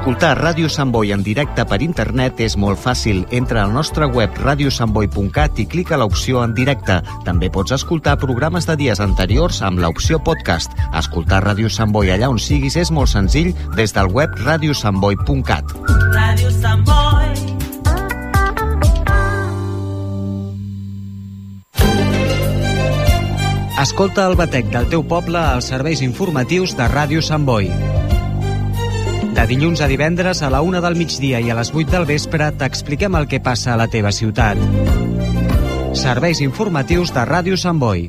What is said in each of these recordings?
Escoltar Ràdio Sant Boi en directe per internet és molt fàcil. Entra al nostre web radiosantboi.cat i clica l'opció en directe. També pots escoltar programes de dies anteriors amb l'opció podcast. Escoltar Ràdio Sant Boi allà on siguis és molt senzill des del web radiosantboi.cat. Ràdio Sant Boi. Escolta el batec del teu poble als serveis informatius de Ràdio Sant Boi. De dilluns a divendres a la una del migdia i a les 8 del vespre t'expliquem el que passa a la teva ciutat. Serveis informatius de Ràdio Sant Boi.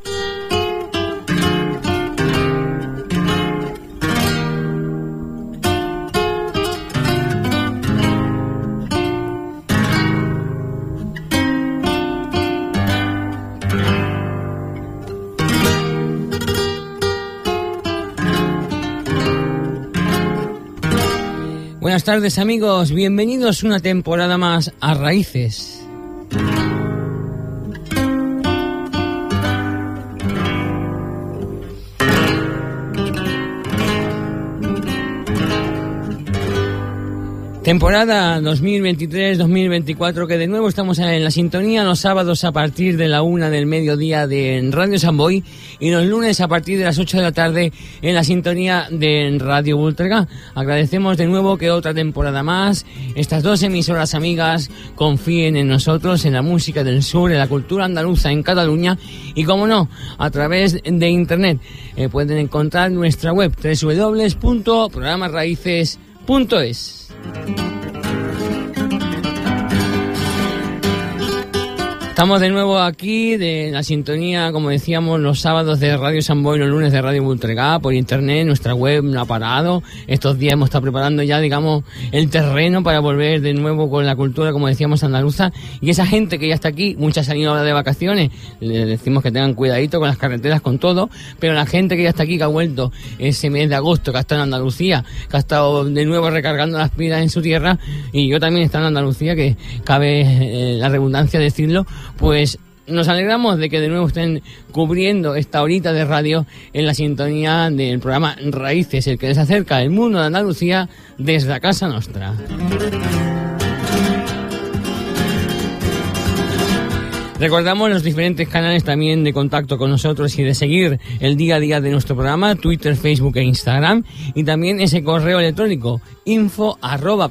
Buenas tardes amigos, bienvenidos una temporada más a Raíces. Temporada 2023-2024 que de nuevo estamos en la sintonía los sábados a partir de la una del mediodía de Radio Samboy y los lunes a partir de las 8 de la tarde en la sintonía de Radio Ultraga. Agradecemos de nuevo que otra temporada más, estas dos emisoras amigas confíen en nosotros, en la música del sur, en la cultura andaluza en Cataluña y como no, a través de internet eh, pueden encontrar nuestra web www.programasraíces.es. Thank you. Estamos de nuevo aquí de la sintonía, como decíamos, los sábados de Radio San Boy, los lunes de Radio Bultregá, por internet, nuestra web no ha parado. Estos días hemos estado preparando ya, digamos, el terreno para volver de nuevo con la cultura, como decíamos, andaluza. Y esa gente que ya está aquí, muchas han ido ahora de vacaciones, les decimos que tengan cuidadito con las carreteras, con todo, pero la gente que ya está aquí, que ha vuelto ese mes de agosto, que ha estado en Andalucía, que ha estado de nuevo recargando las pilas en su tierra, y yo también he estado en Andalucía, que cabe eh, la redundancia decirlo, pues nos alegramos de que de nuevo estén cubriendo esta horita de radio en la sintonía del programa Raíces, el que les acerca el mundo de Andalucía desde la casa nuestra. Recordamos los diferentes canales también de contacto con nosotros y de seguir el día a día de nuestro programa, Twitter, Facebook e Instagram, y también ese correo electrónico info arroba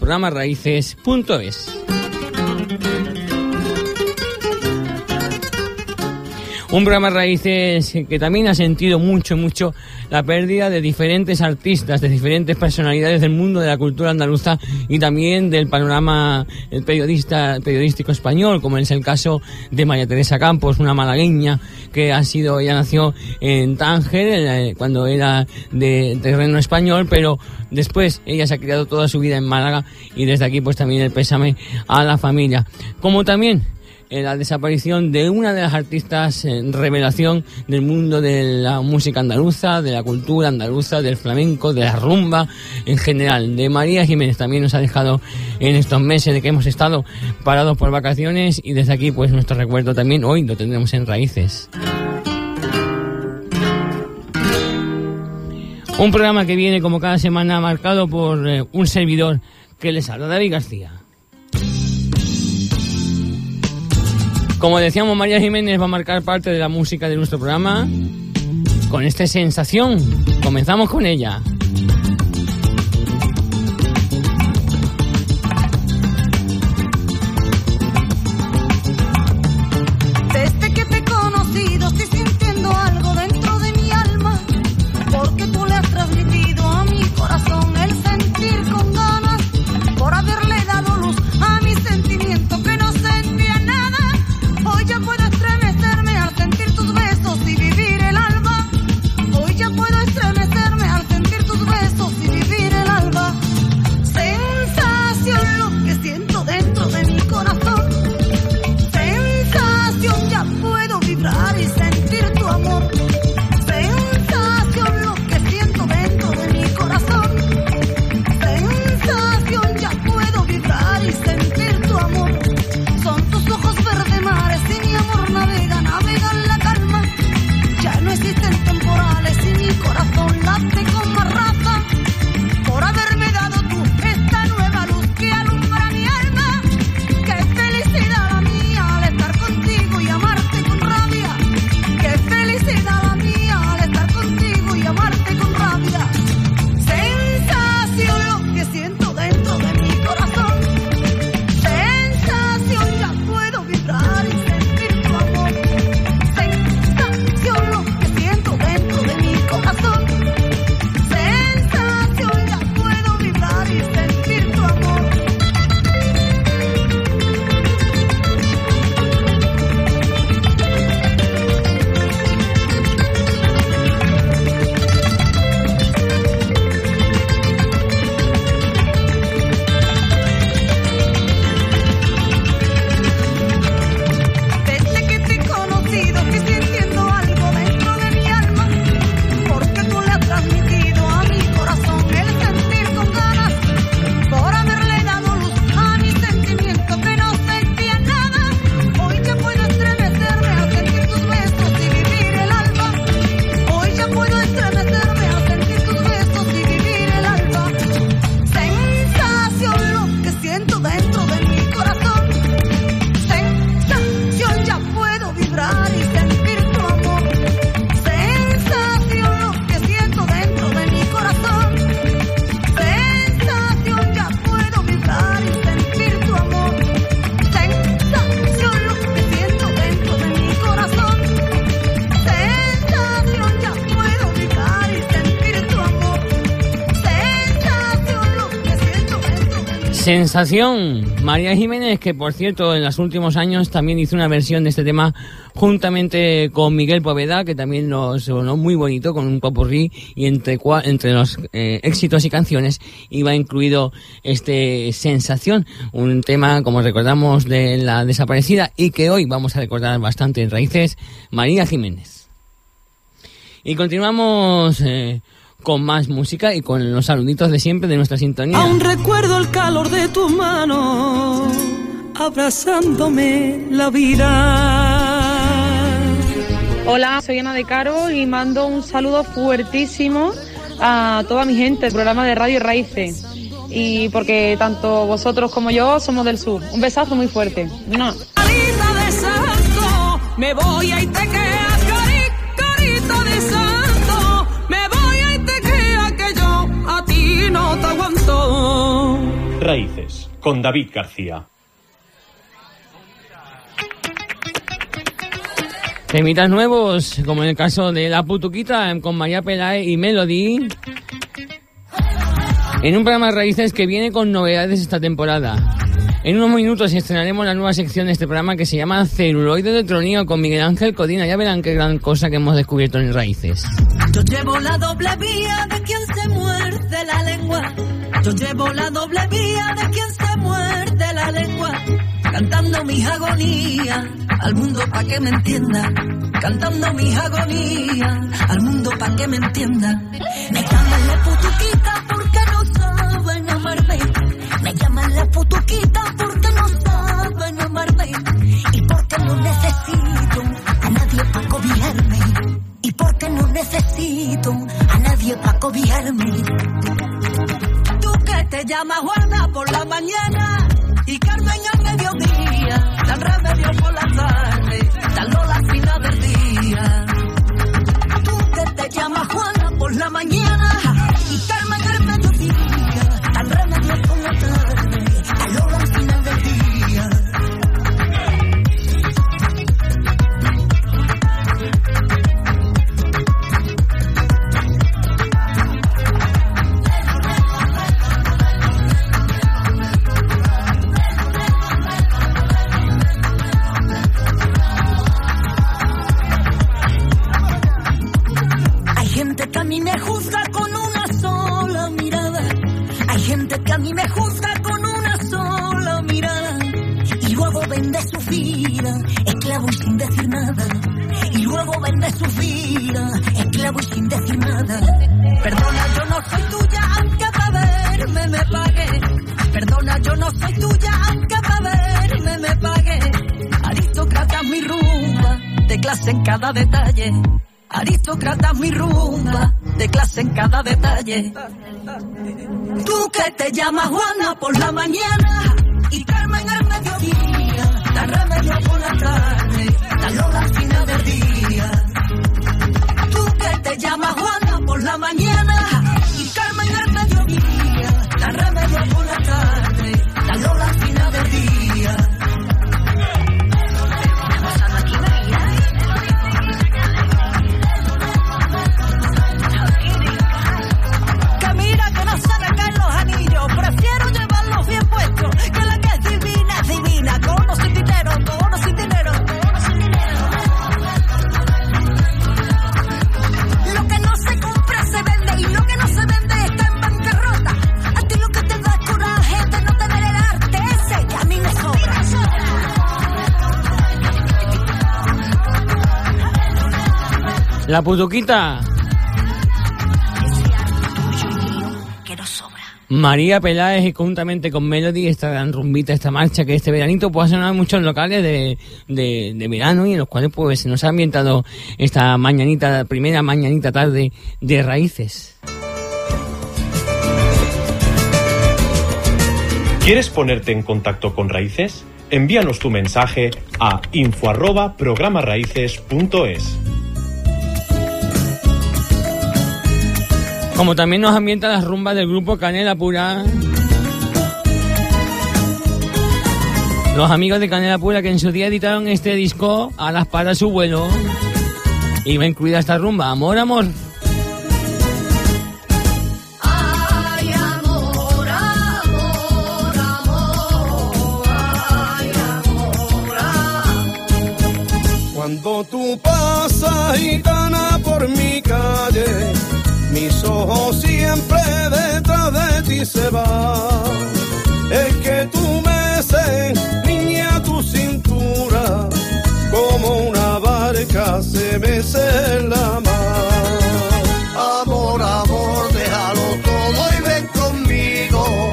Un programa Raíces que también ha sentido mucho, mucho la pérdida de diferentes artistas, de diferentes personalidades del mundo de la cultura andaluza y también del panorama periodista, periodístico español, como es el caso de María Teresa Campos, una malagueña que ha sido, ella nació en Tánger cuando era de terreno español, pero después ella se ha criado toda su vida en Málaga y desde aquí pues también el pésame a la familia. Como también la desaparición de una de las artistas en revelación del mundo de la música andaluza, de la cultura andaluza, del flamenco, de la rumba en general. De María Jiménez también nos ha dejado en estos meses de que hemos estado parados por vacaciones y desde aquí pues nuestro recuerdo también hoy lo tendremos en raíces. Un programa que viene como cada semana marcado por eh, un servidor que les habla, David García. Como decíamos, María Jiménez va a marcar parte de la música de nuestro programa con esta sensación. Comenzamos con ella. Sensación. María Jiménez, que por cierto en los últimos años también hizo una versión de este tema juntamente con Miguel Poveda, que también lo sonó muy bonito con un popurrí y entre, entre los eh, éxitos y canciones iba incluido este Sensación, un tema como recordamos de la desaparecida y que hoy vamos a recordar bastante en raíces, María Jiménez. Y continuamos eh, con más música y con los saluditos de siempre de nuestra sintonía. Aún recuerdo el calor de tu mano, abrazándome la vida. Hola, soy Ana de Caro y mando un saludo fuertísimo a toda mi gente del programa de Radio Raíces. Y porque tanto vosotros como yo somos del sur. Un besazo muy fuerte. No. Me voy a Raíces, con David García. Temitas nuevos, como en el caso de La Putuquita con María Pelae y Melody. En un programa de Raíces que viene con novedades esta temporada. En unos minutos estrenaremos la nueva sección de este programa que se llama Celuloide de Tronío con Miguel Ángel Codina. Ya verán qué gran cosa que hemos descubierto en Raíces. Yo llevo la doble vía de quien se muerde la lengua. Yo llevo la doble vía de quien se muerde la lengua. Cantando mis agonías al mundo pa' que me entienda. Cantando mis agonías al mundo pa' que me entienda. Me llaman la putuquita porque no saben amarme. Me llaman la putuquita porque no saben amarme. Y porque no necesito a nadie pa' cobijarme. Y porque no necesito a nadie pa' cobijarme. Te llamas Juana por la mañana y Carmen La Putuquita. María Peláez y juntamente con Melody esta gran rumbita, esta marcha que este veranito puede sonar en muchos locales de, de, de verano y en los cuales pues se nos ha ambientado esta mañanita, primera mañanita tarde de raíces. ¿Quieres ponerte en contacto con Raíces? Envíanos tu mensaje a info Como también nos ambientan las rumbas del grupo Canela Pura. Los amigos de Canela Pura que en su día editaron este disco, Alas para su vuelo. Y ven, cuida esta rumba. Amor, amor. Cuando tú pasas gitana por mi calle mis ojos siempre detrás de ti se van. Es que tú me niña, tu cintura, como una barca se mece en la mar. Amor, amor, déjalo todo y ven conmigo,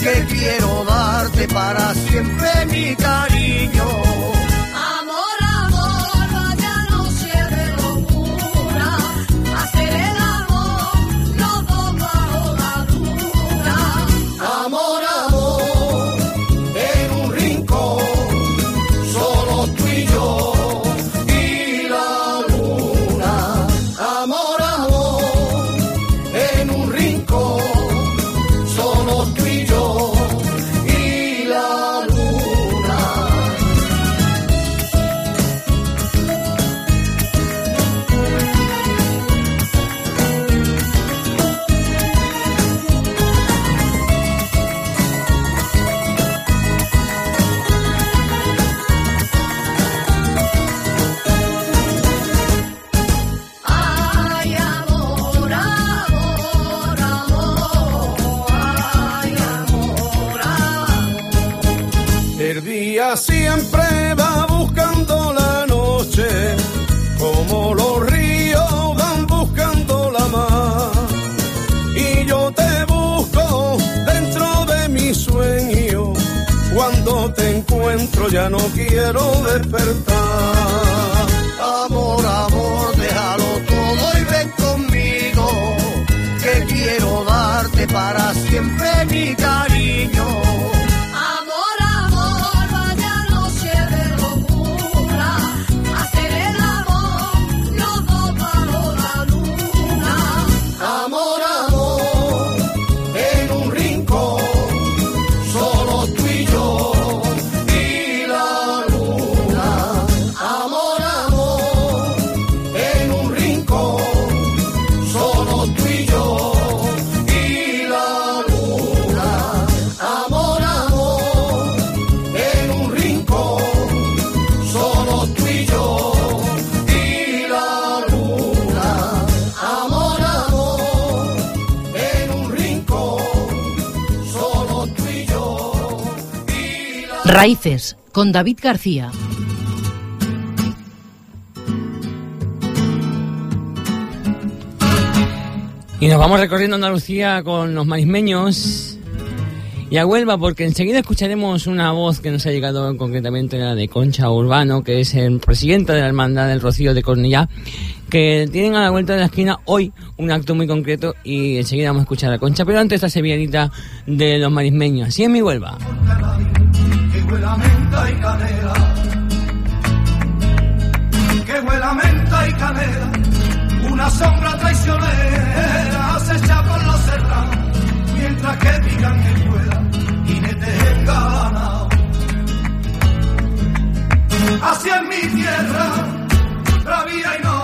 que quiero darte para siempre mi cariño. Ya no quiero despertar. Amor, amor, déjalo todo y ven conmigo, que quiero darte para siempre mi cariño. Raíces, con David García. Y nos vamos recorriendo Andalucía con los marismeños y a Huelva porque enseguida escucharemos una voz que nos ha llegado concretamente la de Concha Urbano, que es el presidente de la Hermandad del Rocío de Cornellá, que tienen a la vuelta de la esquina hoy un acto muy concreto y enseguida vamos a escuchar a Concha, pero antes esta sevillанita de los marismeños. Así es mi Huelva. Y canela, que huela menta y canela, una sombra traicionera acecha por los serranos, mientras que digan que pueda y me te ganado. Es mi tierra, bravía y noble,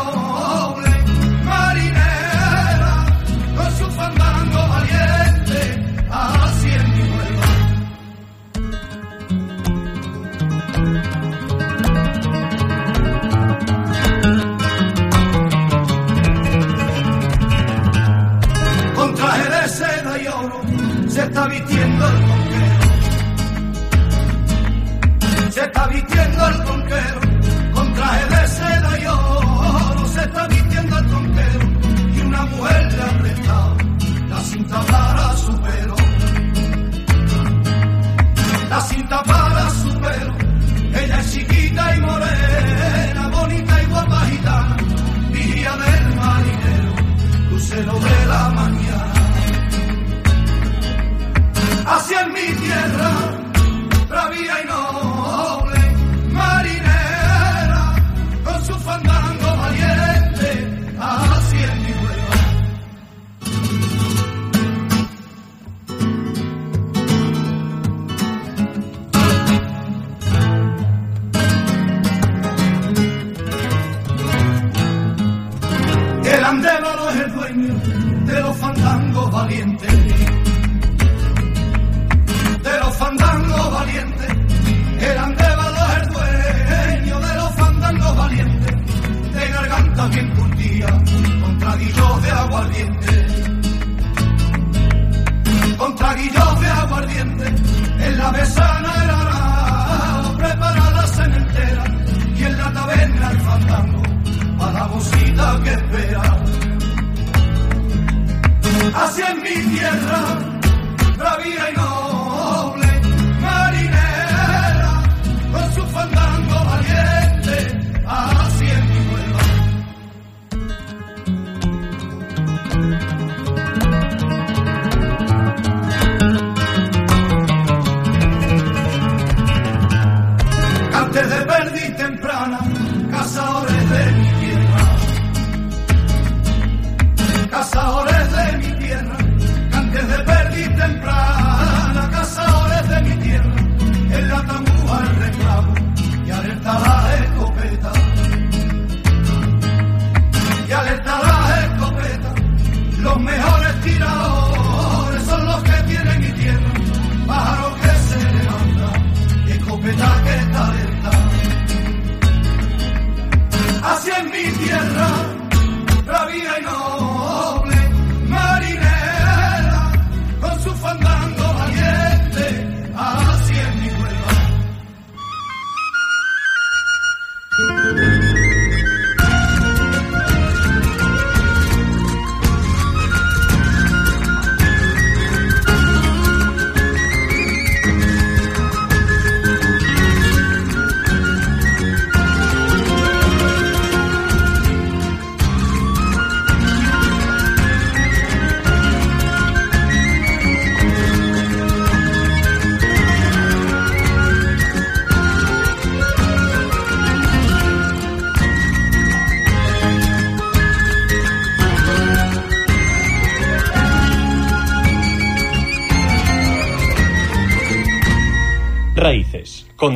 se está vistiendo el conquero. Se está vistiendo el conquero, con traje de seda y oro se está vistiendo el conquero. Y una mujer le ha prestado la cinta para su pelo. La cinta para su pelo, ella es chiquita y morena, bonita y guapa gitana, vigía del marinero lucero de la mañana. Es mi tierra, bravía y noble,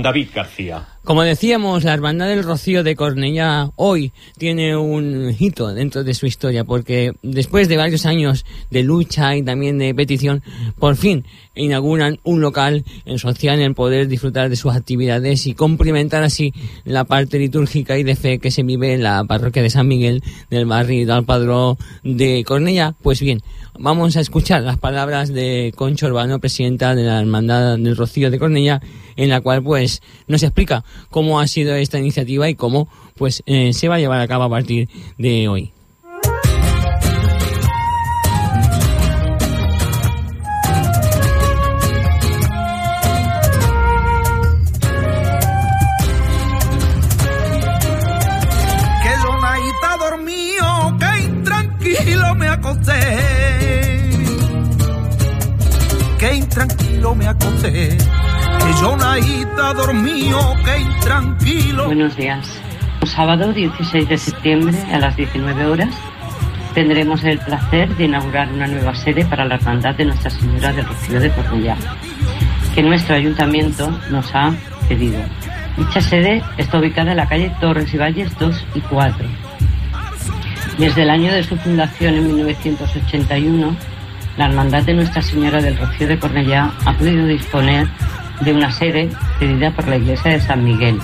David García. Como decíamos, la Hermandad del Rocío de Cornellá hoy tiene un hito dentro de su historia, porque después de varios años de lucha y también de petición, por fin inauguran un local en social en poder disfrutar de sus actividades y complementar así la parte litúrgica y de fe que se vive en la parroquia de San Miguel del barrio del Padrón de Cornellá. Pues bien, vamos a escuchar las palabras de Concho Urbano, presidenta de la Hermandad del Rocío de Cornellá, en la cual pues nos explica cómo ha sido esta iniciativa y cómo pues eh, se va a llevar a cabo a partir de hoy. Me acosté. Que yo naíta dormido, que intranquilo. Buenos días. El sábado 16 de septiembre a las 19 horas tendremos el placer de inaugurar una nueva sede para la Hermandad de Nuestra Señora del Rocío de Cornellá, que nuestro ayuntamiento nos ha cedido. Dicha sede está ubicada en la calle Torres y Valles 2 y 4. Desde el año de su fundación en 1981, la Hermandad de Nuestra Señora del Rocío de Cornellá ha podido disponer de una sede cedida por la Iglesia de San Miguel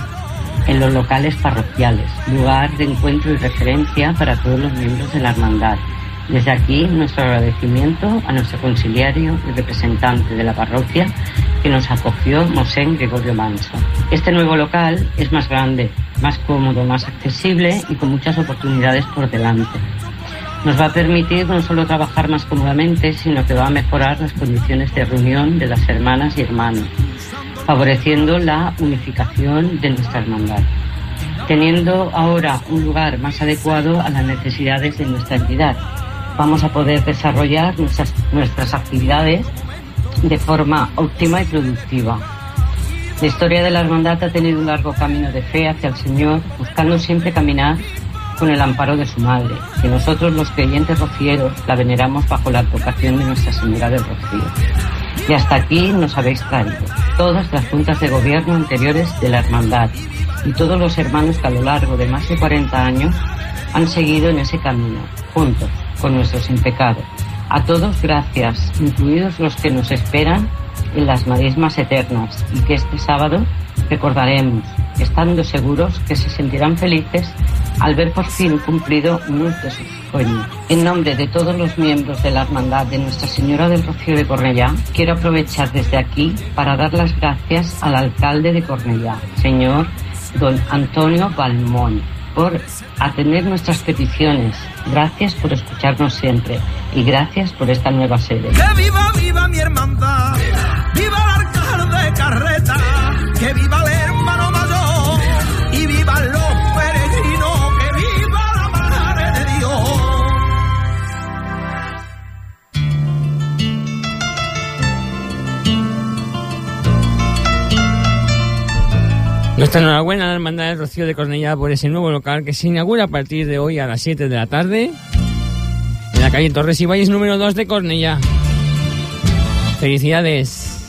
en los locales parroquiales, lugar de encuentro y referencia para todos los miembros de la hermandad. Desde aquí nuestro agradecimiento a nuestro conciliario y representante de la parroquia que nos acogió, Mosén Gregorio Manso. Este nuevo local es más grande, más cómodo, más accesible y con muchas oportunidades por delante. Nos va a permitir no solo trabajar más cómodamente, sino que va a mejorar las condiciones de reunión de las hermanas y hermanos, favoreciendo la unificación de nuestra hermandad. Teniendo ahora un lugar más adecuado a las necesidades de nuestra entidad, vamos a poder desarrollar nuestras, nuestras actividades de forma óptima y productiva. La historia de la hermandad ha tenido un largo camino de fe hacia el Señor, buscando siempre caminar con el amparo de su madre, que nosotros los creyentes rocieros la veneramos bajo la advocación de Nuestra Señora del Rocío. Y hasta aquí nos habéis traído todas las juntas de gobierno anteriores de la hermandad y todos los hermanos que a lo largo de más de 40 años han seguido en ese camino, juntos, con nuestros impecados. A todos gracias, incluidos los que nos esperan en las marismas eternas y que este sábado recordaremos, estando seguros que se sentirán felices al ver por fin cumplido uno de sus sueños. En nombre de todos los miembros de la Hermandad de Nuestra Señora del Rocío de Cornellá, quiero aprovechar desde aquí para dar las gracias al alcalde de Cornellá, señor don Antonio Balmón, por atender nuestras peticiones. Gracias por escucharnos siempre y gracias por esta nueva sede. Que viva, viva mi hermandad. Viva el alcalde de carreta. Que viva el Nuestra enhorabuena a la Hermandad del Rocío de Cornellá por ese nuevo local que se inaugura a partir de hoy a las 7 de la tarde en la calle Torres y Valles número 2 de Cornellá. Felicidades.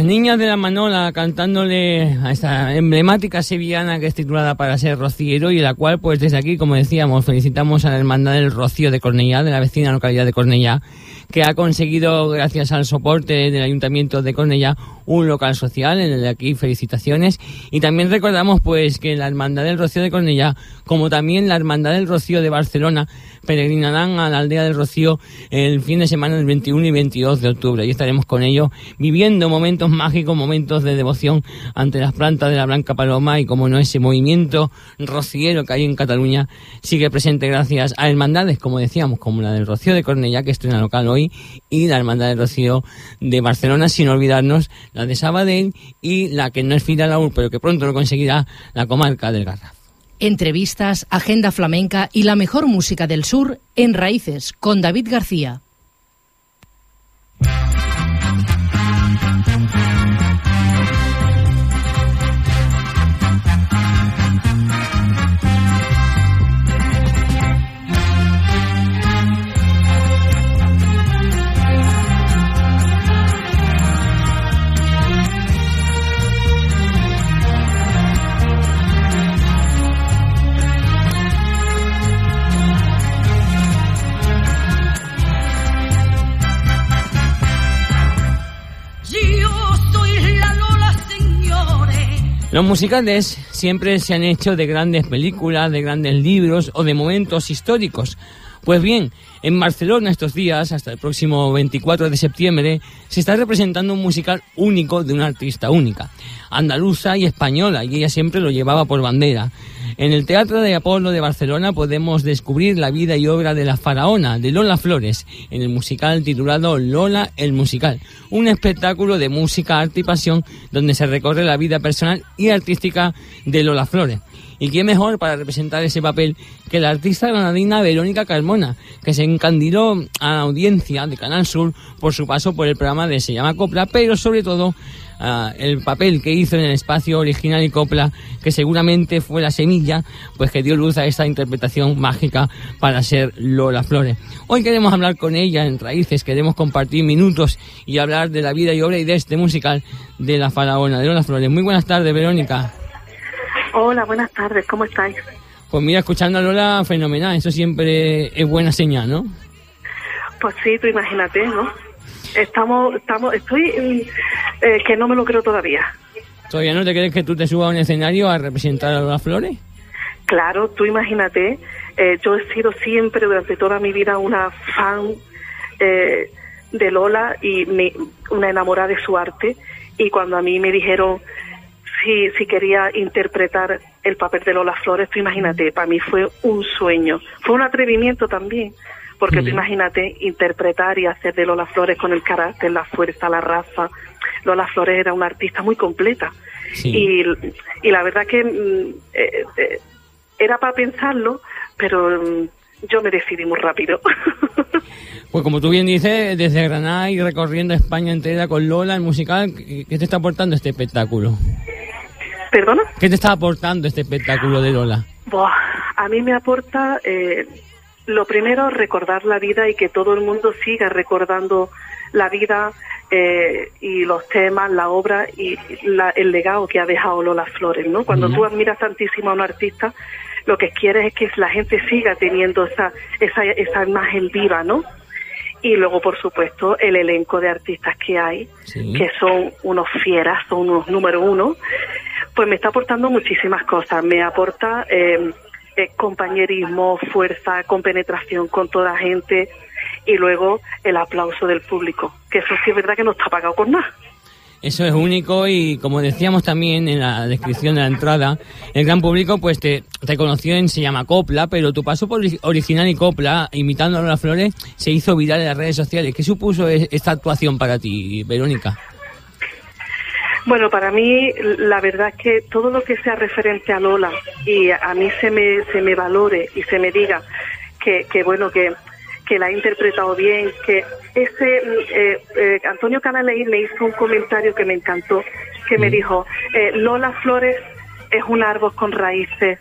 Las niñas de la Manola cantándole a esta emblemática sevillana que es titulada para ser rociero y la cual pues desde aquí, como decíamos, felicitamos a la Hermandad del Rocío de Cornellá, de la vecina localidad de Cornellá, que ha conseguido, gracias al soporte del Ayuntamiento de Cornellá, un local social, en de aquí felicitaciones. Y también recordamos pues que la Hermandad del Rocío de Cornellá, como también la Hermandad del Rocío de Barcelona, peregrinarán a la aldea del Rocío el fin de semana del 21 y 22 de octubre. Y estaremos con ellos viviendo momentos mágicos, momentos de devoción ante las plantas de la Blanca Paloma y como no ese movimiento rociero que hay en Cataluña sigue presente gracias a hermandades, como decíamos, como la del Rocío de Cornellá, que estrena local hoy, y la Hermandad del Rocío de Barcelona, sin olvidarnos la de Sabadell y la que no es Fila Laúl, pero que pronto lo conseguirá la comarca del Garraf. Entrevistas, agenda flamenca y la mejor música del sur en Raíces con David García. Los musicales siempre se han hecho de grandes películas, de grandes libros o de momentos históricos. Pues bien, en Barcelona estos días, hasta el próximo 24 de septiembre, se está representando un musical único de una artista única, andaluza y española, y ella siempre lo llevaba por bandera. En el Teatro de Apolo de Barcelona podemos descubrir la vida y obra de la faraona, de Lola Flores, en el musical titulado Lola el Musical, un espectáculo de música, arte y pasión donde se recorre la vida personal y artística de Lola Flores. Y qué mejor para representar ese papel que la artista granadina Verónica Carmona, que se encandiló a la audiencia de Canal Sur por su paso por el programa de Se llama Copla, pero sobre todo ah, el papel que hizo en el espacio original y Copla, que seguramente fue la semilla, pues que dio luz a esta interpretación mágica para ser Lola Flores. Hoy queremos hablar con ella en Raíces, queremos compartir minutos y hablar de la vida y obra y de este musical de la faraona de Lola Flores. Muy buenas tardes, Verónica. Hola, buenas tardes, ¿cómo estáis? Pues mira, escuchando a Lola, fenomenal. Eso siempre es buena señal, ¿no? Pues sí, tú imagínate, ¿no? Estamos, estamos, estoy mm, eh, que no me lo creo todavía. ¿Todavía no te crees que tú te subas a un escenario a representar a Lola Flores? Claro, tú imagínate, eh, yo he sido siempre durante toda mi vida una fan eh, de Lola y me- una enamorada de su arte y cuando a mí me dijeron si, si quería interpretar el papel de Lola Flores, tú imagínate, para mí fue un sueño, fue un atrevimiento también, porque tú imagínate interpretar y hacer de Lola Flores con el carácter, la fuerza, la raza. Lola Flores era una artista muy completa y, y la verdad que mm, eh, eh, era para pensarlo, pero mm, yo me decidí muy rápido. Pues como tú bien dices, desde Granada y recorriendo España entera con Lola, el musical, ¿qué qué te está aportando este espectáculo? ¿Perdona? ¿Qué te está aportando este espectáculo de Lola? Buah, a mí me aporta, eh, lo primero, recordar la vida y que todo el mundo siga recordando la vida eh, y los temas, la obra y la- el legado que ha dejado Lola Flores, ¿no? Cuando tú admiras tantísimo a un artista, lo que quieres es que la gente siga teniendo esa, esa, esa imagen viva, ¿no? Y luego, por supuesto, el elenco de artistas que hay, que son unos fieras, son unos número uno, pues me está aportando muchísimas cosas. Me aporta eh, eh, compañerismo, fuerza, compenetración con toda gente y luego el aplauso del público, que eso sí es verdad que no está pagado con nada. Eso es único y como decíamos también en la descripción de la entrada, el gran público pues te, te conoció en Se llama Copla, pero tu paso por ori- original y Copla, imitando a Lola Flores, se hizo viral en las redes sociales. ¿Qué supuso esta actuación para ti, Verónica? Bueno, para mí la verdad es que todo lo que sea referente a Lola y a mí se me, se me valore y se me diga que, que bueno, que, que la ha interpretado bien, que ese mm, eh, eh, Antonio Canaleí me hizo un comentario que me encantó, que me dijo, eh, Lola Flores es un árbol con raíces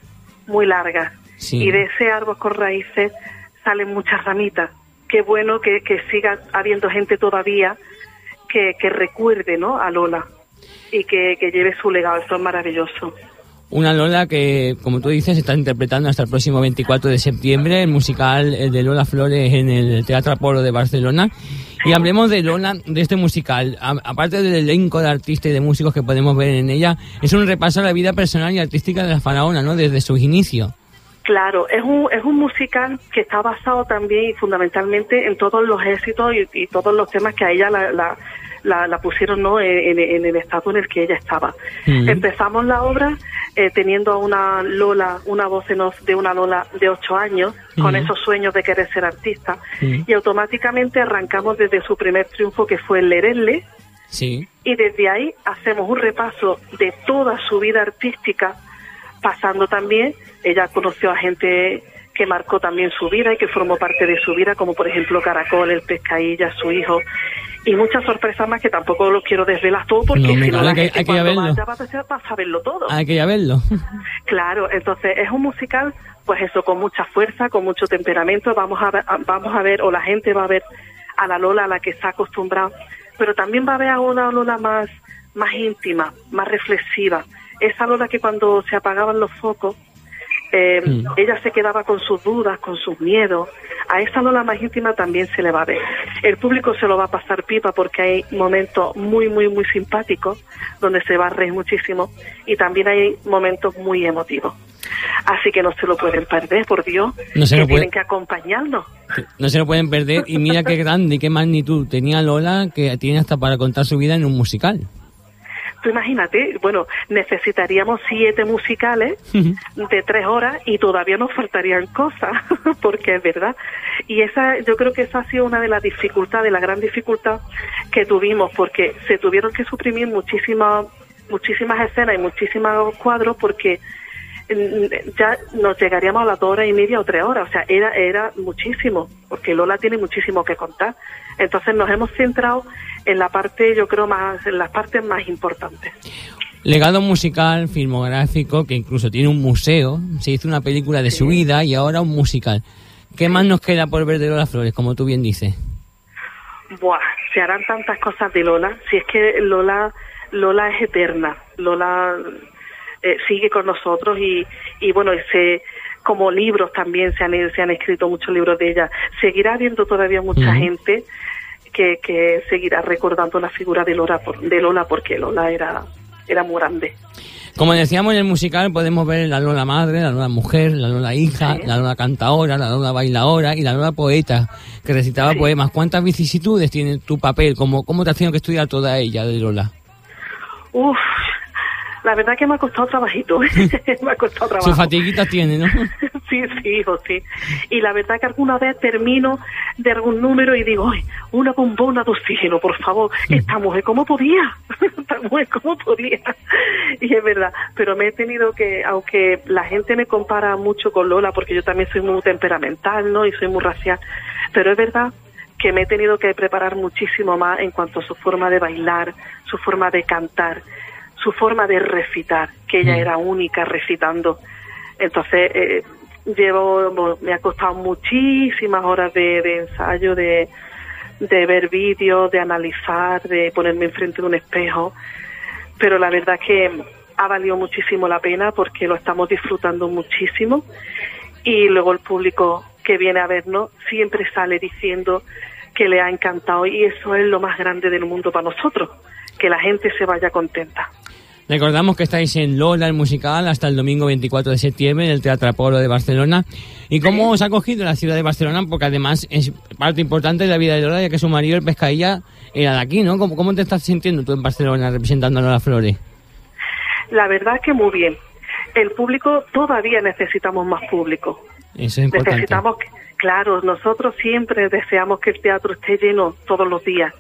muy largas Sí. y de ese árbol con raíces salen muchas ramitas. Qué bueno que, que siga habiendo gente todavía que, que recuerde ¿no? a Lola y que, que lleve su legado. Eso es maravilloso. Una Lola que, como tú dices, está interpretando hasta el próximo 24 de septiembre el musical eh, de Lola Flores en el Teatro Apolo de Barcelona. Y hablemos de Lola, de este musical. A- aparte del elenco de artistas y de músicos que podemos ver en ella, es un repaso a la vida personal y artística de la faraona, ¿no? Desde sus inicios. Claro, es un, es un musical que está basado también y fundamentalmente en todos los éxitos y, y todos los temas que a ella la, la, la, la pusieron ¿no? en, en- el estado en el que ella estaba. Mm. Empezamos la obra eh, teniendo a una Lola, una voz en off de una Lola de ocho años, con Mm. esos sueños de querer ser artista, Mm. y automáticamente arrancamos desde su primer triunfo que fue el Lerele, Sí. y desde ahí hacemos un repaso de toda su vida artística, pasando también, ella conoció a gente que marcó también su vida y que formó parte de su vida, como por ejemplo Caracol, el Pescailla, su hijo, y muchas sorpresas más que tampoco lo quiero desvelar todo porque No, si no la hay gente hay que verlo. vaya va a saberlo todo. Hay que ya verlo. Claro, entonces es un musical, pues eso, con mucha fuerza, con mucho temperamento. Vamos a ver, vamos a ver, o la gente va a ver a la Lola a la que está acostumbrada, pero también va a ver a una Lola más, más íntima, más reflexiva. Esa Lola que cuando se apagaban los focos, Eh, Mm. Ella se quedaba con sus dudas, con sus miedos. A esa Lola más íntima también se le va a ver. El público se lo va a pasar pipa porque hay momentos muy, muy, muy simpáticos donde se va a reír muchísimo y también hay momentos muy emotivos. Así que no se lo pueden perder, por Dios, No se que lo puede- tienen que acompañarnos. No se lo pueden perder. Y mira qué grande y qué magnitud tenía Lola, que tiene hasta para contar su vida en un musical. Tú imagínate, bueno, necesitaríamos siete musicales de tres horas y todavía nos faltarían cosas, porque es verdad. Y esa, yo creo que esa ha sido una de las dificultades, la gran dificultad que tuvimos, porque se tuvieron que suprimir muchísimas, muchísimas escenas y muchísimos cuadros, porque ya nos llegaríamos a las dos horas y media o tres horas, o sea, era, era muchísimo, porque Lola tiene muchísimo que contar. Entonces nos hemos centrado en la parte, yo creo, más, en las partes más importantes. Legado musical, filmográfico, que incluso tiene un museo. Se hizo una película de su vida y ahora un musical. ¿Qué más nos queda por ver de Lola Flores, como tú bien dices? Buah, se harán tantas cosas de Lola. Si es que Lola, Lola es eterna. Lola eh, sigue con nosotros y, y bueno, se, como libros también se han, se han escrito muchos libros de ella. Seguirá habiendo todavía mucha gente que, que seguirá recordando la figura de Lola, por- de Lola porque Lola era, era muy grande. Como decíamos en el musical, podemos ver la Lola madre, la Lola mujer, la Lola hija, la Lola cantaora, la Lola bailadora y la Lola poeta, que recitaba poemas. ¿Cuántas vicisitudes tiene tu papel? ¿Cómo, cómo te has tenido que estudiar toda ella de Lola? Uf, la verdad que me ha costado trabajito. me ha costado trabajo. Sus fatiguitas tiene, ¿no? Sí, sí, hijo, sí. Y la verdad que alguna vez termino de algún número y digo, ay, una bombona de oxígeno, por favor. Esta mujer, ¿cómo podía? Esta mujer, ¿cómo podía? Y es verdad, pero me he tenido que, aunque la gente me compara mucho con Lola, porque yo también soy muy temperamental, ¿no? Y soy muy racial, pero es verdad que me he tenido que preparar muchísimo más en cuanto a su forma de bailar, su forma de cantar, su forma de recitar, que ella Mm. era única recitando. Entonces, eh, llevo, me ha costado muchísimas horas de, de ensayo, de, de ver vídeos, de analizar, de ponerme enfrente de un espejo, pero la verdad que ha valido muchísimo la pena porque lo estamos disfrutando muchísimo y luego el público que viene a vernos siempre sale diciendo que le ha encantado y eso es lo más grande del mundo para nosotros, que la gente se vaya contenta. Recordamos que estáis en Lola, el musical, hasta el domingo 24 de septiembre en el Teatro Apolo de Barcelona. ¿Y cómo os ha cogido la ciudad de Barcelona? Porque además es parte importante de la vida de Lola, ya que su marido, el pescadilla, era de aquí, ¿no? ¿Cómo, cómo te estás sintiendo tú en Barcelona representando a Lola Flores? La verdad que muy bien. El público todavía necesitamos más público. Eso es importante. Necesitamos, claro, nosotros siempre deseamos que el teatro esté lleno todos los días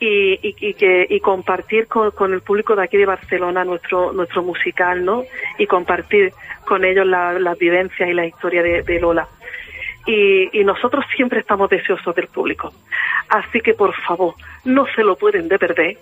y, y, y que y compartir con, con el público de aquí de Barcelona nuestro nuestro musical, ¿no? Y compartir con ellos la- las vivencias y la historia de, de Lola. Y, y nosotros siempre estamos deseosos del público. Así que por favor, no se lo pueden de perder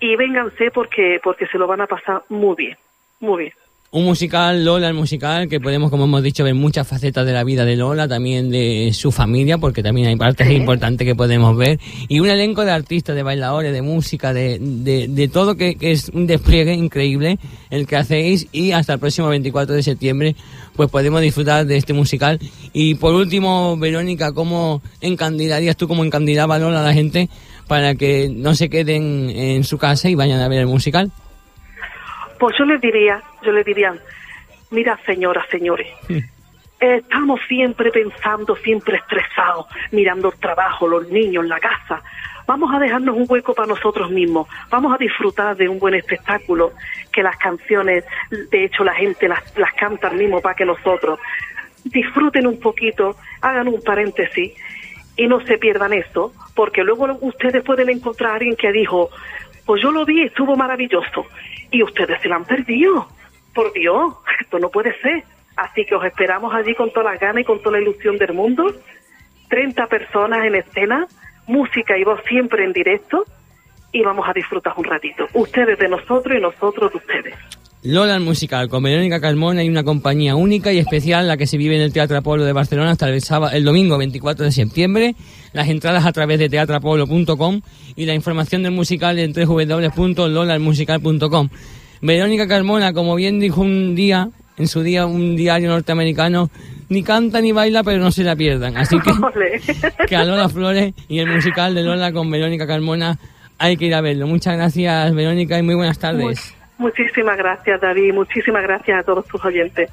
y vénganse porque porque se lo van a pasar muy bien, muy bien. Un musical, Lola, el musical, que podemos, como hemos dicho, ver muchas facetas de la vida de Lola, también de su familia, porque también hay partes importantes que podemos ver, y un elenco de artistas, de bailadores, de música, de, de, de todo, que, que es un despliegue increíble el que hacéis, y hasta el próximo 24 de septiembre, pues podemos disfrutar de este musical. Y por último, Verónica, ¿cómo encandilarías tú, cómo encandilaba Lola a la gente para que no se queden en su casa y vayan a ver el musical? Pues yo les diría, yo les diría, mira señoras, señores, estamos siempre pensando, siempre estresados, mirando el trabajo, los niños, la casa. Vamos a dejarnos un hueco para nosotros mismos, vamos a disfrutar de un buen espectáculo, que las canciones, de hecho la gente las, las canta al mismo para que nosotros. Disfruten un poquito, hagan un paréntesis y no se pierdan esto, porque luego ustedes pueden encontrar a alguien que dijo, pues yo lo vi, estuvo maravilloso, y ustedes se lo han perdido. Por Dios, esto no puede ser. Así que os esperamos allí con todas las ganas y con toda la ilusión del mundo. 30 personas en escena, música y voz siempre en directo, y vamos a disfrutar un ratito. Ustedes de nosotros y nosotros de ustedes. Lola musical con Verónica Carmona y una compañía única y especial la que se vive en el Teatro Apolo de Barcelona hasta el, sábado, el domingo 24 de septiembre. Las entradas a través de teatroapolo.com y la información del musical en www.lolalmusical.com. Verónica Carmona, como bien dijo un día en su día un diario norteamericano, ni canta ni baila, pero no se la pierdan. Así que, que a Lola Flores y el musical de Lola con Verónica Carmona hay que ir a verlo. Muchas gracias, Verónica, y muy buenas tardes. Muchísimas gracias, David. Muchísimas gracias a todos tus oyentes.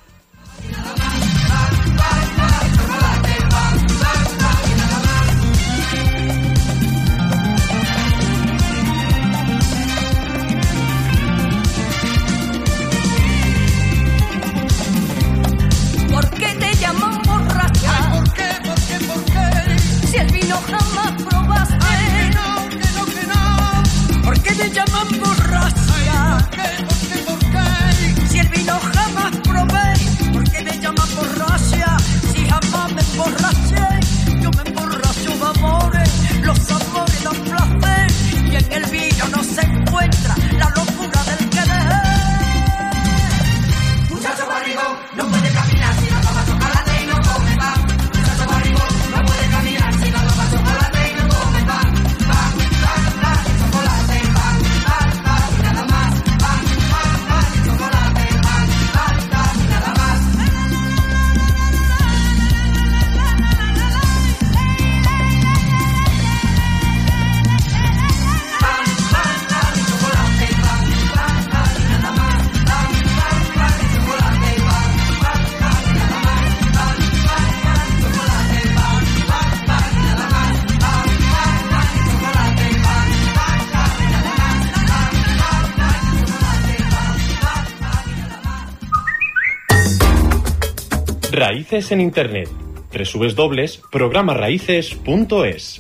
Raíces en Internet. www.programaraíces.es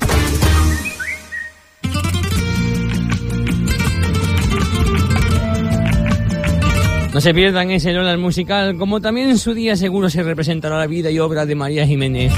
No se pierdan ese Lola musical, como también en su día seguro se representará la vida y obra de María Jiménez.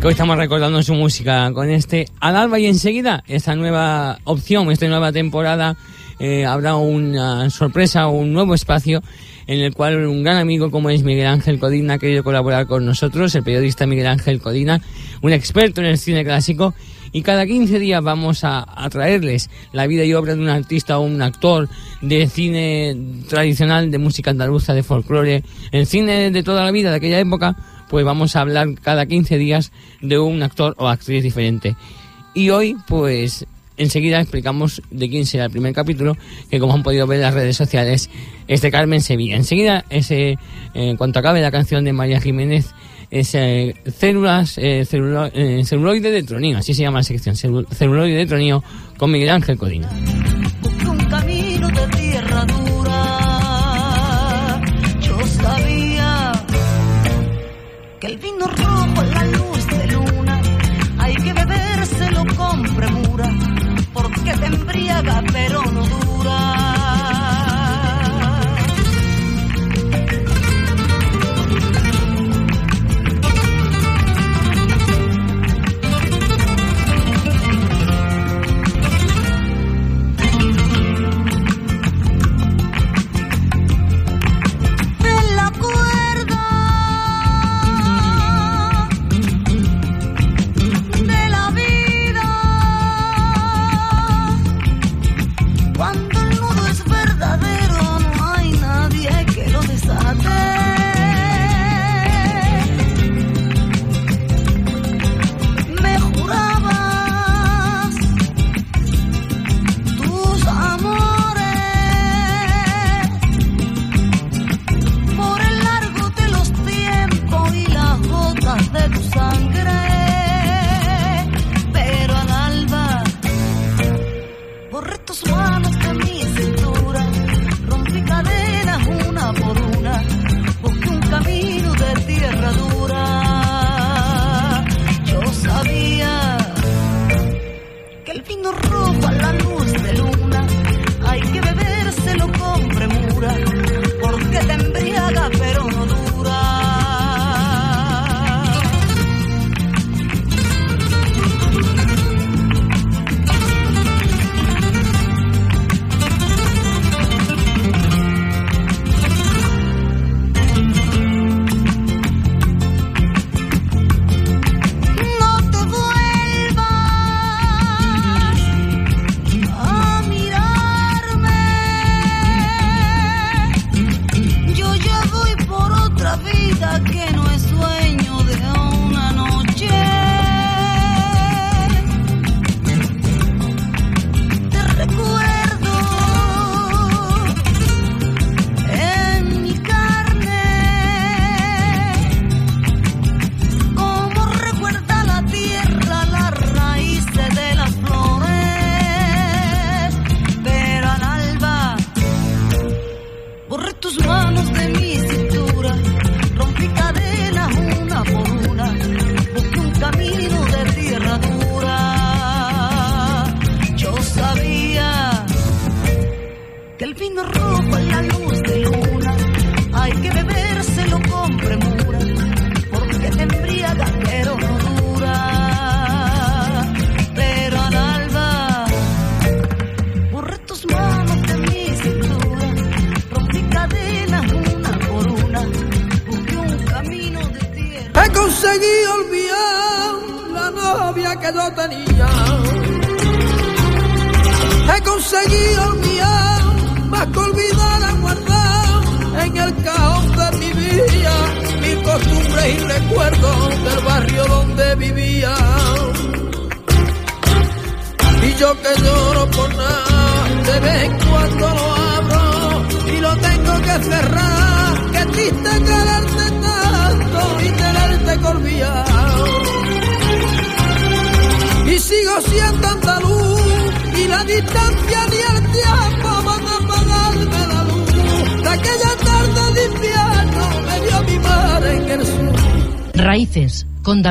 Que hoy estamos recordando su música con este Al Alba y enseguida esta nueva opción, esta nueva temporada, eh, habrá una sorpresa, un nuevo espacio en el cual un gran amigo como es Miguel Ángel Codina ha querido colaborar con nosotros, el periodista Miguel Ángel Codina, un experto en el cine clásico y cada 15 días vamos a, traerles la vida y obra de un artista o un actor de cine tradicional, de música andaluza, de folclore, el cine de toda la vida de aquella época, pues vamos a hablar cada 15 días de un actor o actriz diferente. Y hoy, pues enseguida explicamos de quién será el primer capítulo, que como han podido ver en las redes sociales, es de Carmen Sevilla. Enseguida, ese, eh, en cuanto acabe la canción de María Jiménez, es eh, células, eh, celulo- eh, celuloide de tronío, así se llama la sección, celu- celuloide de tronío, con Miguel Ángel Codina. de tierra. Embriaga pero no dura.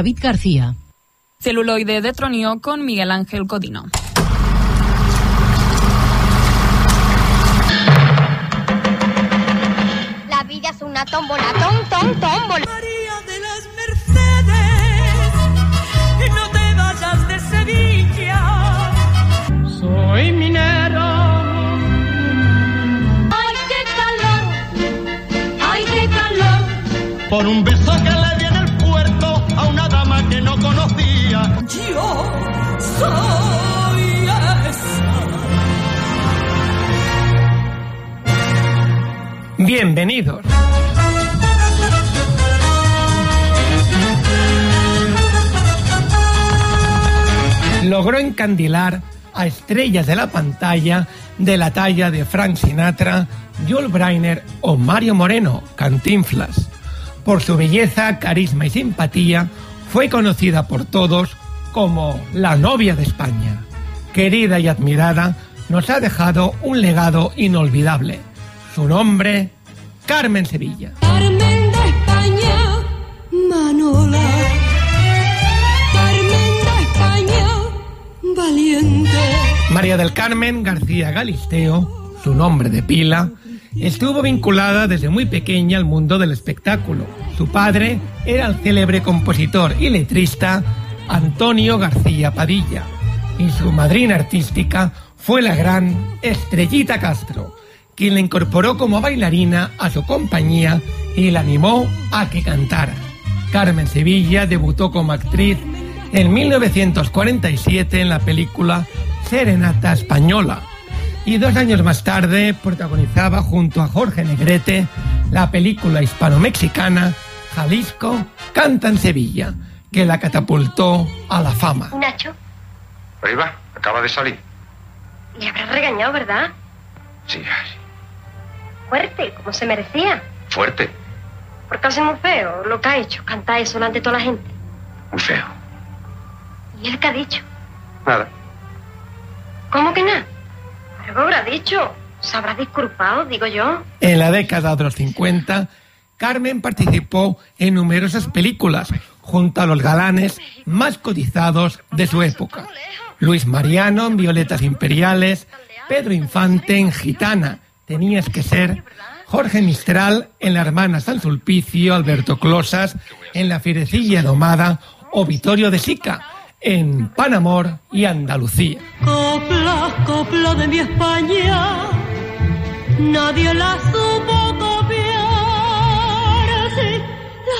David García. Celuloide de Tronio con Miguel Ángel Codino. Que no conocía. Yo soy esa. Bienvenidos. Logró encandilar a estrellas de la pantalla de la talla de Frank Sinatra, Joel Brainer o Mario Moreno, Cantinflas. Por su belleza, carisma y simpatía, fue conocida por todos como la novia de España. Querida y admirada, nos ha dejado un legado inolvidable. Su nombre, Carmen Sevilla. Carmen de España, Manola. Carmen de España, valiente. María del Carmen García Galisteo, su nombre de pila, estuvo vinculada desde muy pequeña al mundo del espectáculo. Su padre era el célebre compositor y letrista Antonio García Padilla y su madrina artística fue la gran Estrellita Castro, quien la incorporó como bailarina a su compañía y la animó a que cantara. Carmen Sevilla debutó como actriz en 1947 en la película Serenata Española y dos años más tarde protagonizaba junto a Jorge Negrete la película hispano-mexicana Jalisco canta en Sevilla, que la catapultó a la fama. Nacho, Ahí va, acaba de salir. le habrás regañado, ¿verdad? Sí, Fuerte, como se merecía. fuerte, Porque hace muy feo lo que ha hecho, cantar eso delante de toda la gente. muy feo. ¿Y él qué ha dicho? Nada. ¿Cómo que nada? ¿Pero qué habrá dicho? ¿Se habrá disculpado, digo yo? En la década de los 50, Carmen participó en numerosas películas junto a los galanes más cotizados de su época. Luis Mariano en Violetas Imperiales, Pedro Infante en Gitana, Tenías que ser, Jorge Mistral en La Hermana San Sulpicio, Alberto Closas en La Fierecilla Domada o Vittorio de Sica en Panamor y Andalucía. Copla, copla de mi España, nadie la supo copiar. Sí,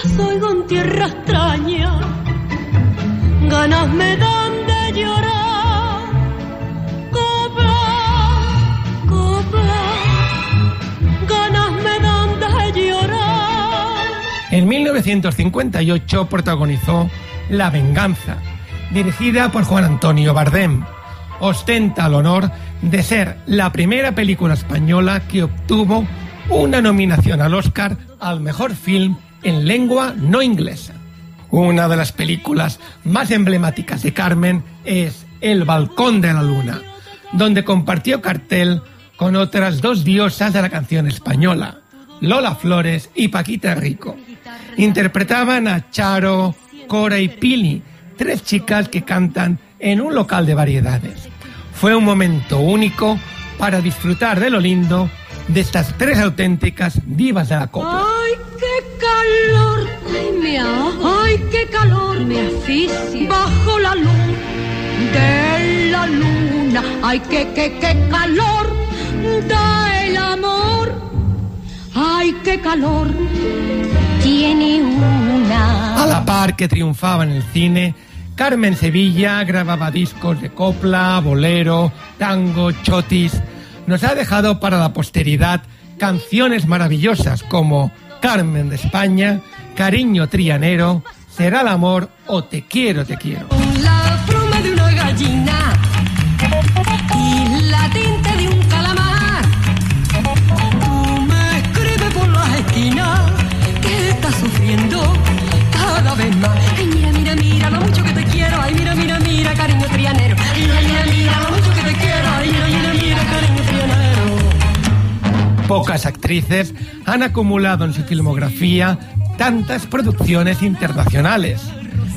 las oigo en tierra extraña, ganas me dan de llorar. Copla, copla, ganas me dan de llorar. En 1958 protagonizó La Venganza, dirigida por Juan Antonio Bardem. Ostenta el honor de ser la primera película española que obtuvo una nominación al Oscar al mejor film en lengua no inglesa. Una de las películas más emblemáticas de Carmen es El Balcón de la Luna, donde compartió cartel con otras dos diosas de la canción española, Lola Flores y Paquita Rico. Interpretaban a Charo, Cora y Pili, tres chicas que cantan en un local de variedades. Fue un momento único para disfrutar de lo lindo de estas tres auténticas divas de la copla. Ay, qué calor, ay, me. Ay, qué calor, me asfixia. Bajo la luz de la luna, ay, qué, qué, qué calor da el amor. Ay, qué calor tiene una. A la par que triunfaba en el cine, Carmen Sevilla grababa discos de copla, bolero, tango, chotis. Nos ha dejado para la posteridad canciones maravillosas como Carmen de España, Cariño Trianero, Será el amor o Te quiero, te quiero. Pocas actrices han acumulado en su filmografía tantas producciones internacionales.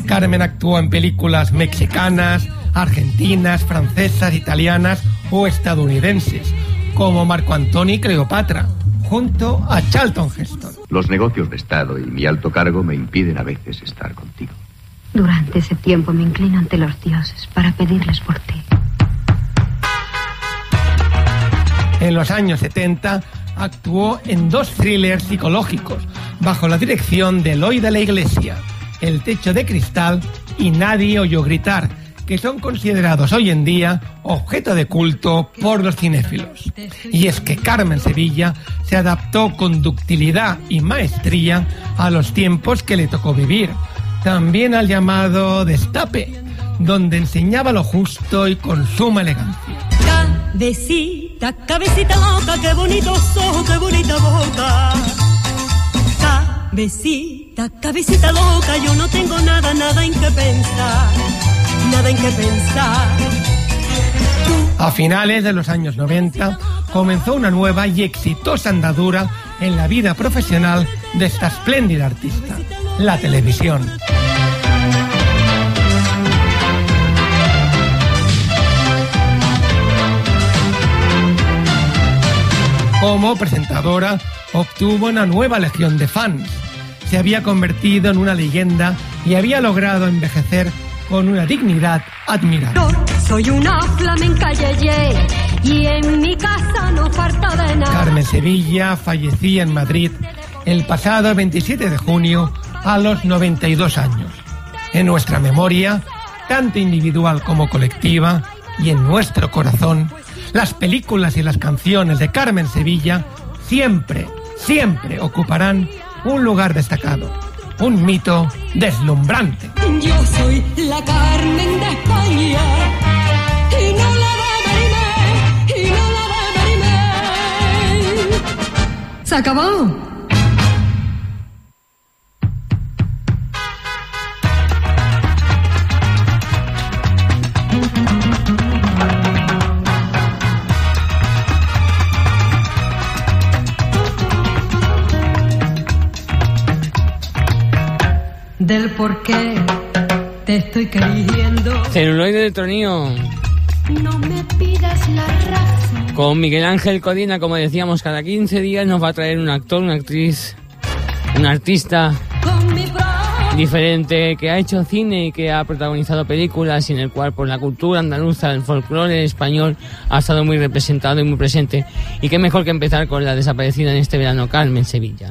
Carmen actuó en películas mexicanas, argentinas, francesas, italianas o estadounidenses, como Marco Antonio y Cleopatra, junto a Charlton Heston. Los negocios de Estado y mi alto cargo me impiden a veces estar contigo. Durante ese tiempo me inclino ante los dioses para pedirles por ti. En los años 70 actuó en dos thrillers psicológicos bajo la dirección de Eloy de la Iglesia, El techo de cristal y Nadie oyó gritar, que son considerados hoy en día objeto de culto por los cinéfilos. Y es que Carmen Sevilla se adaptó con ductilidad y maestría a los tiempos que le tocó vivir, también al llamado destape, donde enseñaba lo justo y con suma elegancia. Cabecita, cabecita loca, qué bonitos ojos, qué bonita boca. Cabecita, cabecita loca, yo no tengo nada, nada en que pensar, nada en que pensar. A finales de los años 90 comenzó una nueva y exitosa andadura en la vida profesional de esta espléndida artista, la televisión. Como presentadora obtuvo una nueva legión de fans. Se había convertido en una leyenda y había logrado envejecer con una dignidad admirable. Soy una flamenca yeye y en mi casa no falta de nada. Carmen Sevilla fallecía en Madrid el pasado 27 de junio a los 92 años. En nuestra memoria, tanto individual como colectiva, y en nuestro corazón, las películas y las canciones de Carmen Sevilla siempre, siempre ocuparán un lugar destacado, un mito deslumbrante. Yo soy la Carmen de España y no la de Marimé, y no la de Marimé. Se acabó. Del por qué te estoy queriendo. Celuloide de Tronío. No me pidas la razón. Con Miguel Ángel Codina, como decíamos, cada 15 días nos va a traer un actor, una actriz, un artista diferente que ha hecho cine y que ha protagonizado películas y en el cual por la cultura andaluza, el folclore español ha estado muy representado y muy presente. Y qué mejor que empezar con la desaparecida en este verano, Carmen Sevilla.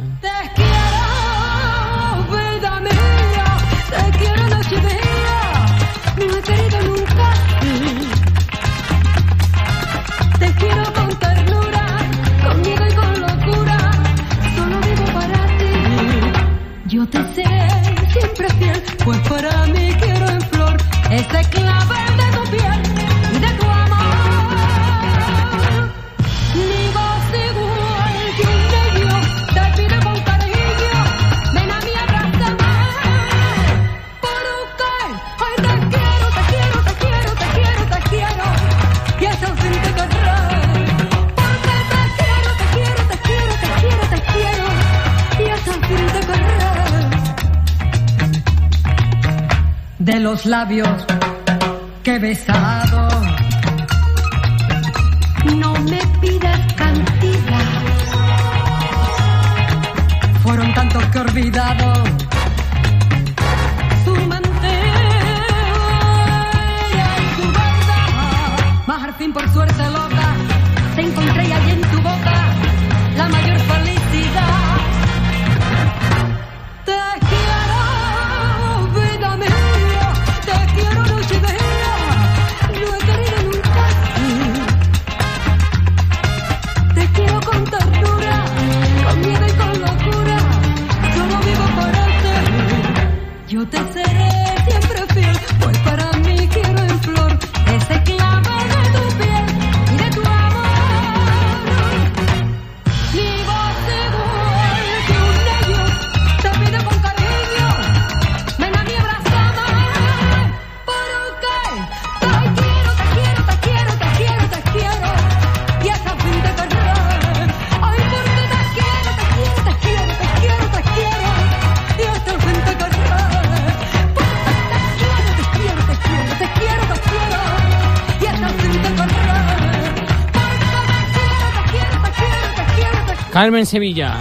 Carmen Sevilla.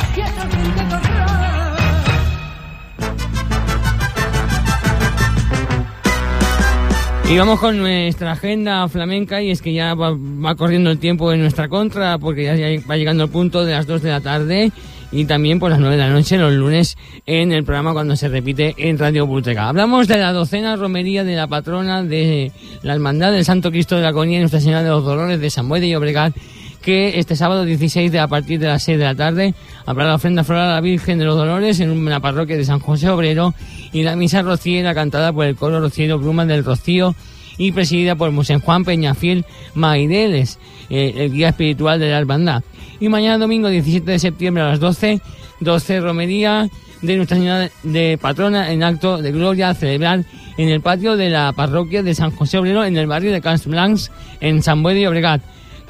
Y vamos con nuestra agenda flamenca y es que ya va, va corriendo el tiempo en nuestra contra porque ya, va llegando el punto de las 2 de la tarde y también por las 9 de la noche los lunes en el programa cuando se repite en Radio Bultega. Hablamos de la docena romería de la patrona de la Hermandad del Santo Cristo de la Conía y Nuestra Señora de los Dolores de San Buey de Llobregat que este sábado 16 de a partir de las 6 de la tarde habrá la ofrenda floral a la Virgen de los Dolores en la parroquia de San José Obrero y la misa rociera cantada por el coro rociero Brumas del Rocío y presidida por Mosén Juan Peñafiel Maireles, eh, el guía espiritual de la hermandad. Y mañana domingo 17 de septiembre a las 12, 12 romería de Nuestra Señora de Patrona en acto de gloria a celebrar en el patio de la parroquia de San José Obrero en el barrio de Camps Blancs en San Buey de Obregat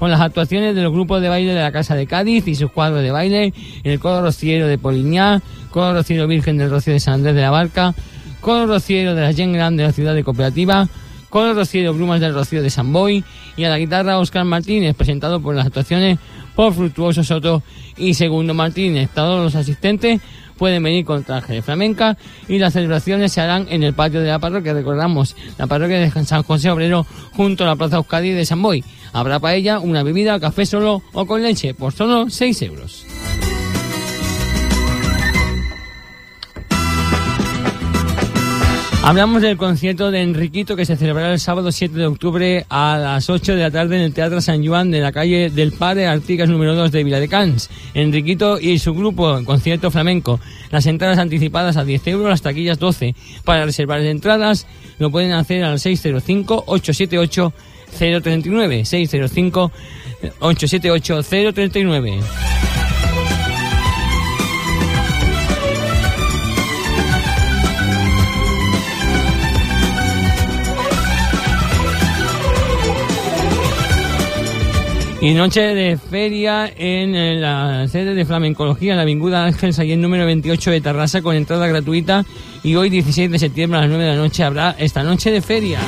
con las actuaciones de los grupos de baile de la Casa de Cádiz y sus cuadros de baile, el Coro Rociero de Poliñá, Coro Rociero Virgen del Rocío de San Andrés de la Barca, Coro Rociero de la Gen Grande de la ciudad de Cooperativa, Coro Rociero Brumas del Rocío de San Boy y a la guitarra Oscar Martínez, presentado por las actuaciones por Fructuoso Soto y Segundo Martínez. Todos los asistentes pueden venir con traje de flamenca y las celebraciones se harán en el patio de la parroquia, recordamos, la parroquia de San José Obrero junto a la Plaza Euskadi de San Boy. Habrá para ella una bebida, café solo o con leche por solo 6 euros. Hablamos del concierto de Enriquito que se celebrará el sábado 7 de octubre a las 8 de la tarde en el Teatro San Juan de la calle del Padre Artigas número 2 de Viladecans. Enriquito y su grupo concierto flamenco. Las entradas anticipadas a 10 euros, las taquillas 12. Para reservar entradas lo pueden hacer al 605-878 039 Y noche de feria en eh, la sede de Flamencología, en la Avinguda Ángel Sayén número 28 de Tarrasa con entrada gratuita. Y hoy 16 de septiembre a las 9 de la noche habrá esta noche de feria.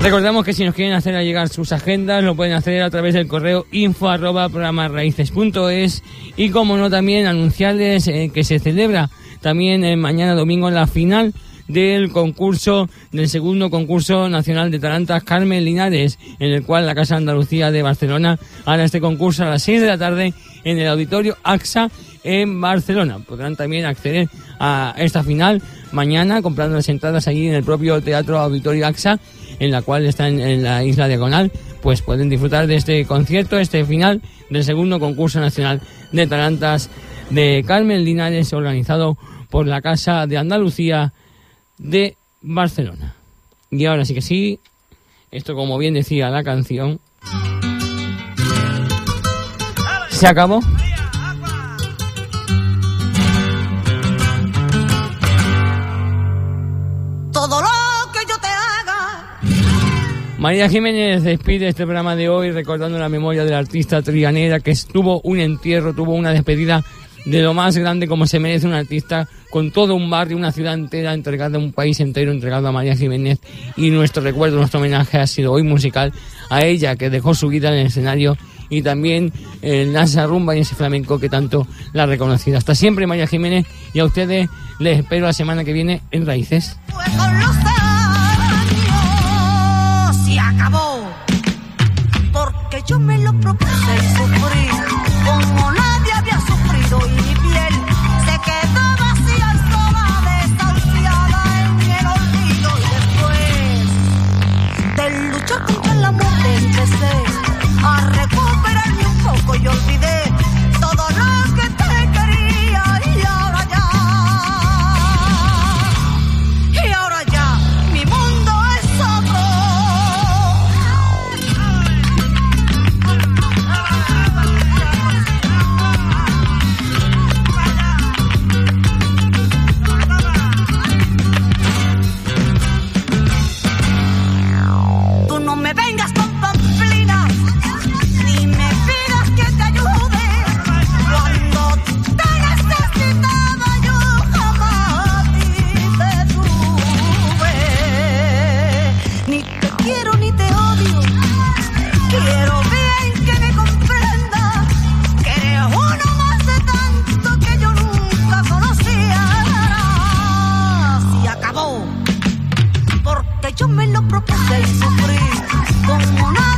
Recordamos que si nos quieren hacer llegar sus agendas, lo pueden hacer a través del correo info arroba programarraíces.es y como no también anunciarles eh, que se celebra también eh, mañana domingo la final del concurso, del segundo concurso nacional de tarantas Carmen Linares, en el cual la Casa Andalucía de Barcelona hará este concurso a las 6 de la tarde en el auditorio AXA en Barcelona. Podrán también acceder a esta final mañana comprando las entradas allí en el propio Teatro Auditorio AXA, en la cual está en, en la isla diagonal. Pues pueden disfrutar de este concierto, este final del segundo concurso nacional de tarantas de Carmen Linares, organizado por la Casa de Andalucía de Barcelona. Y ahora sí que sí, esto como bien decía la canción, se acabó. Todo lo que yo te haga. María Jiménez despide este programa de hoy recordando la memoria de la artista trianera que tuvo un entierro, tuvo una despedida de lo más grande como se merece un artista, con todo un barrio, una ciudad entera entregada, un país entero entregado a María Jiménez. Y nuestro recuerdo, nuestro homenaje ha sido hoy musical a ella, que dejó su vida en el escenario y también en esa rumba y ese flamenco que tanto la ha reconocido. Hasta siempre, María Jiménez, y a ustedes les espero la semana que viene en Raíces. Lo propuse y sufrí como nadie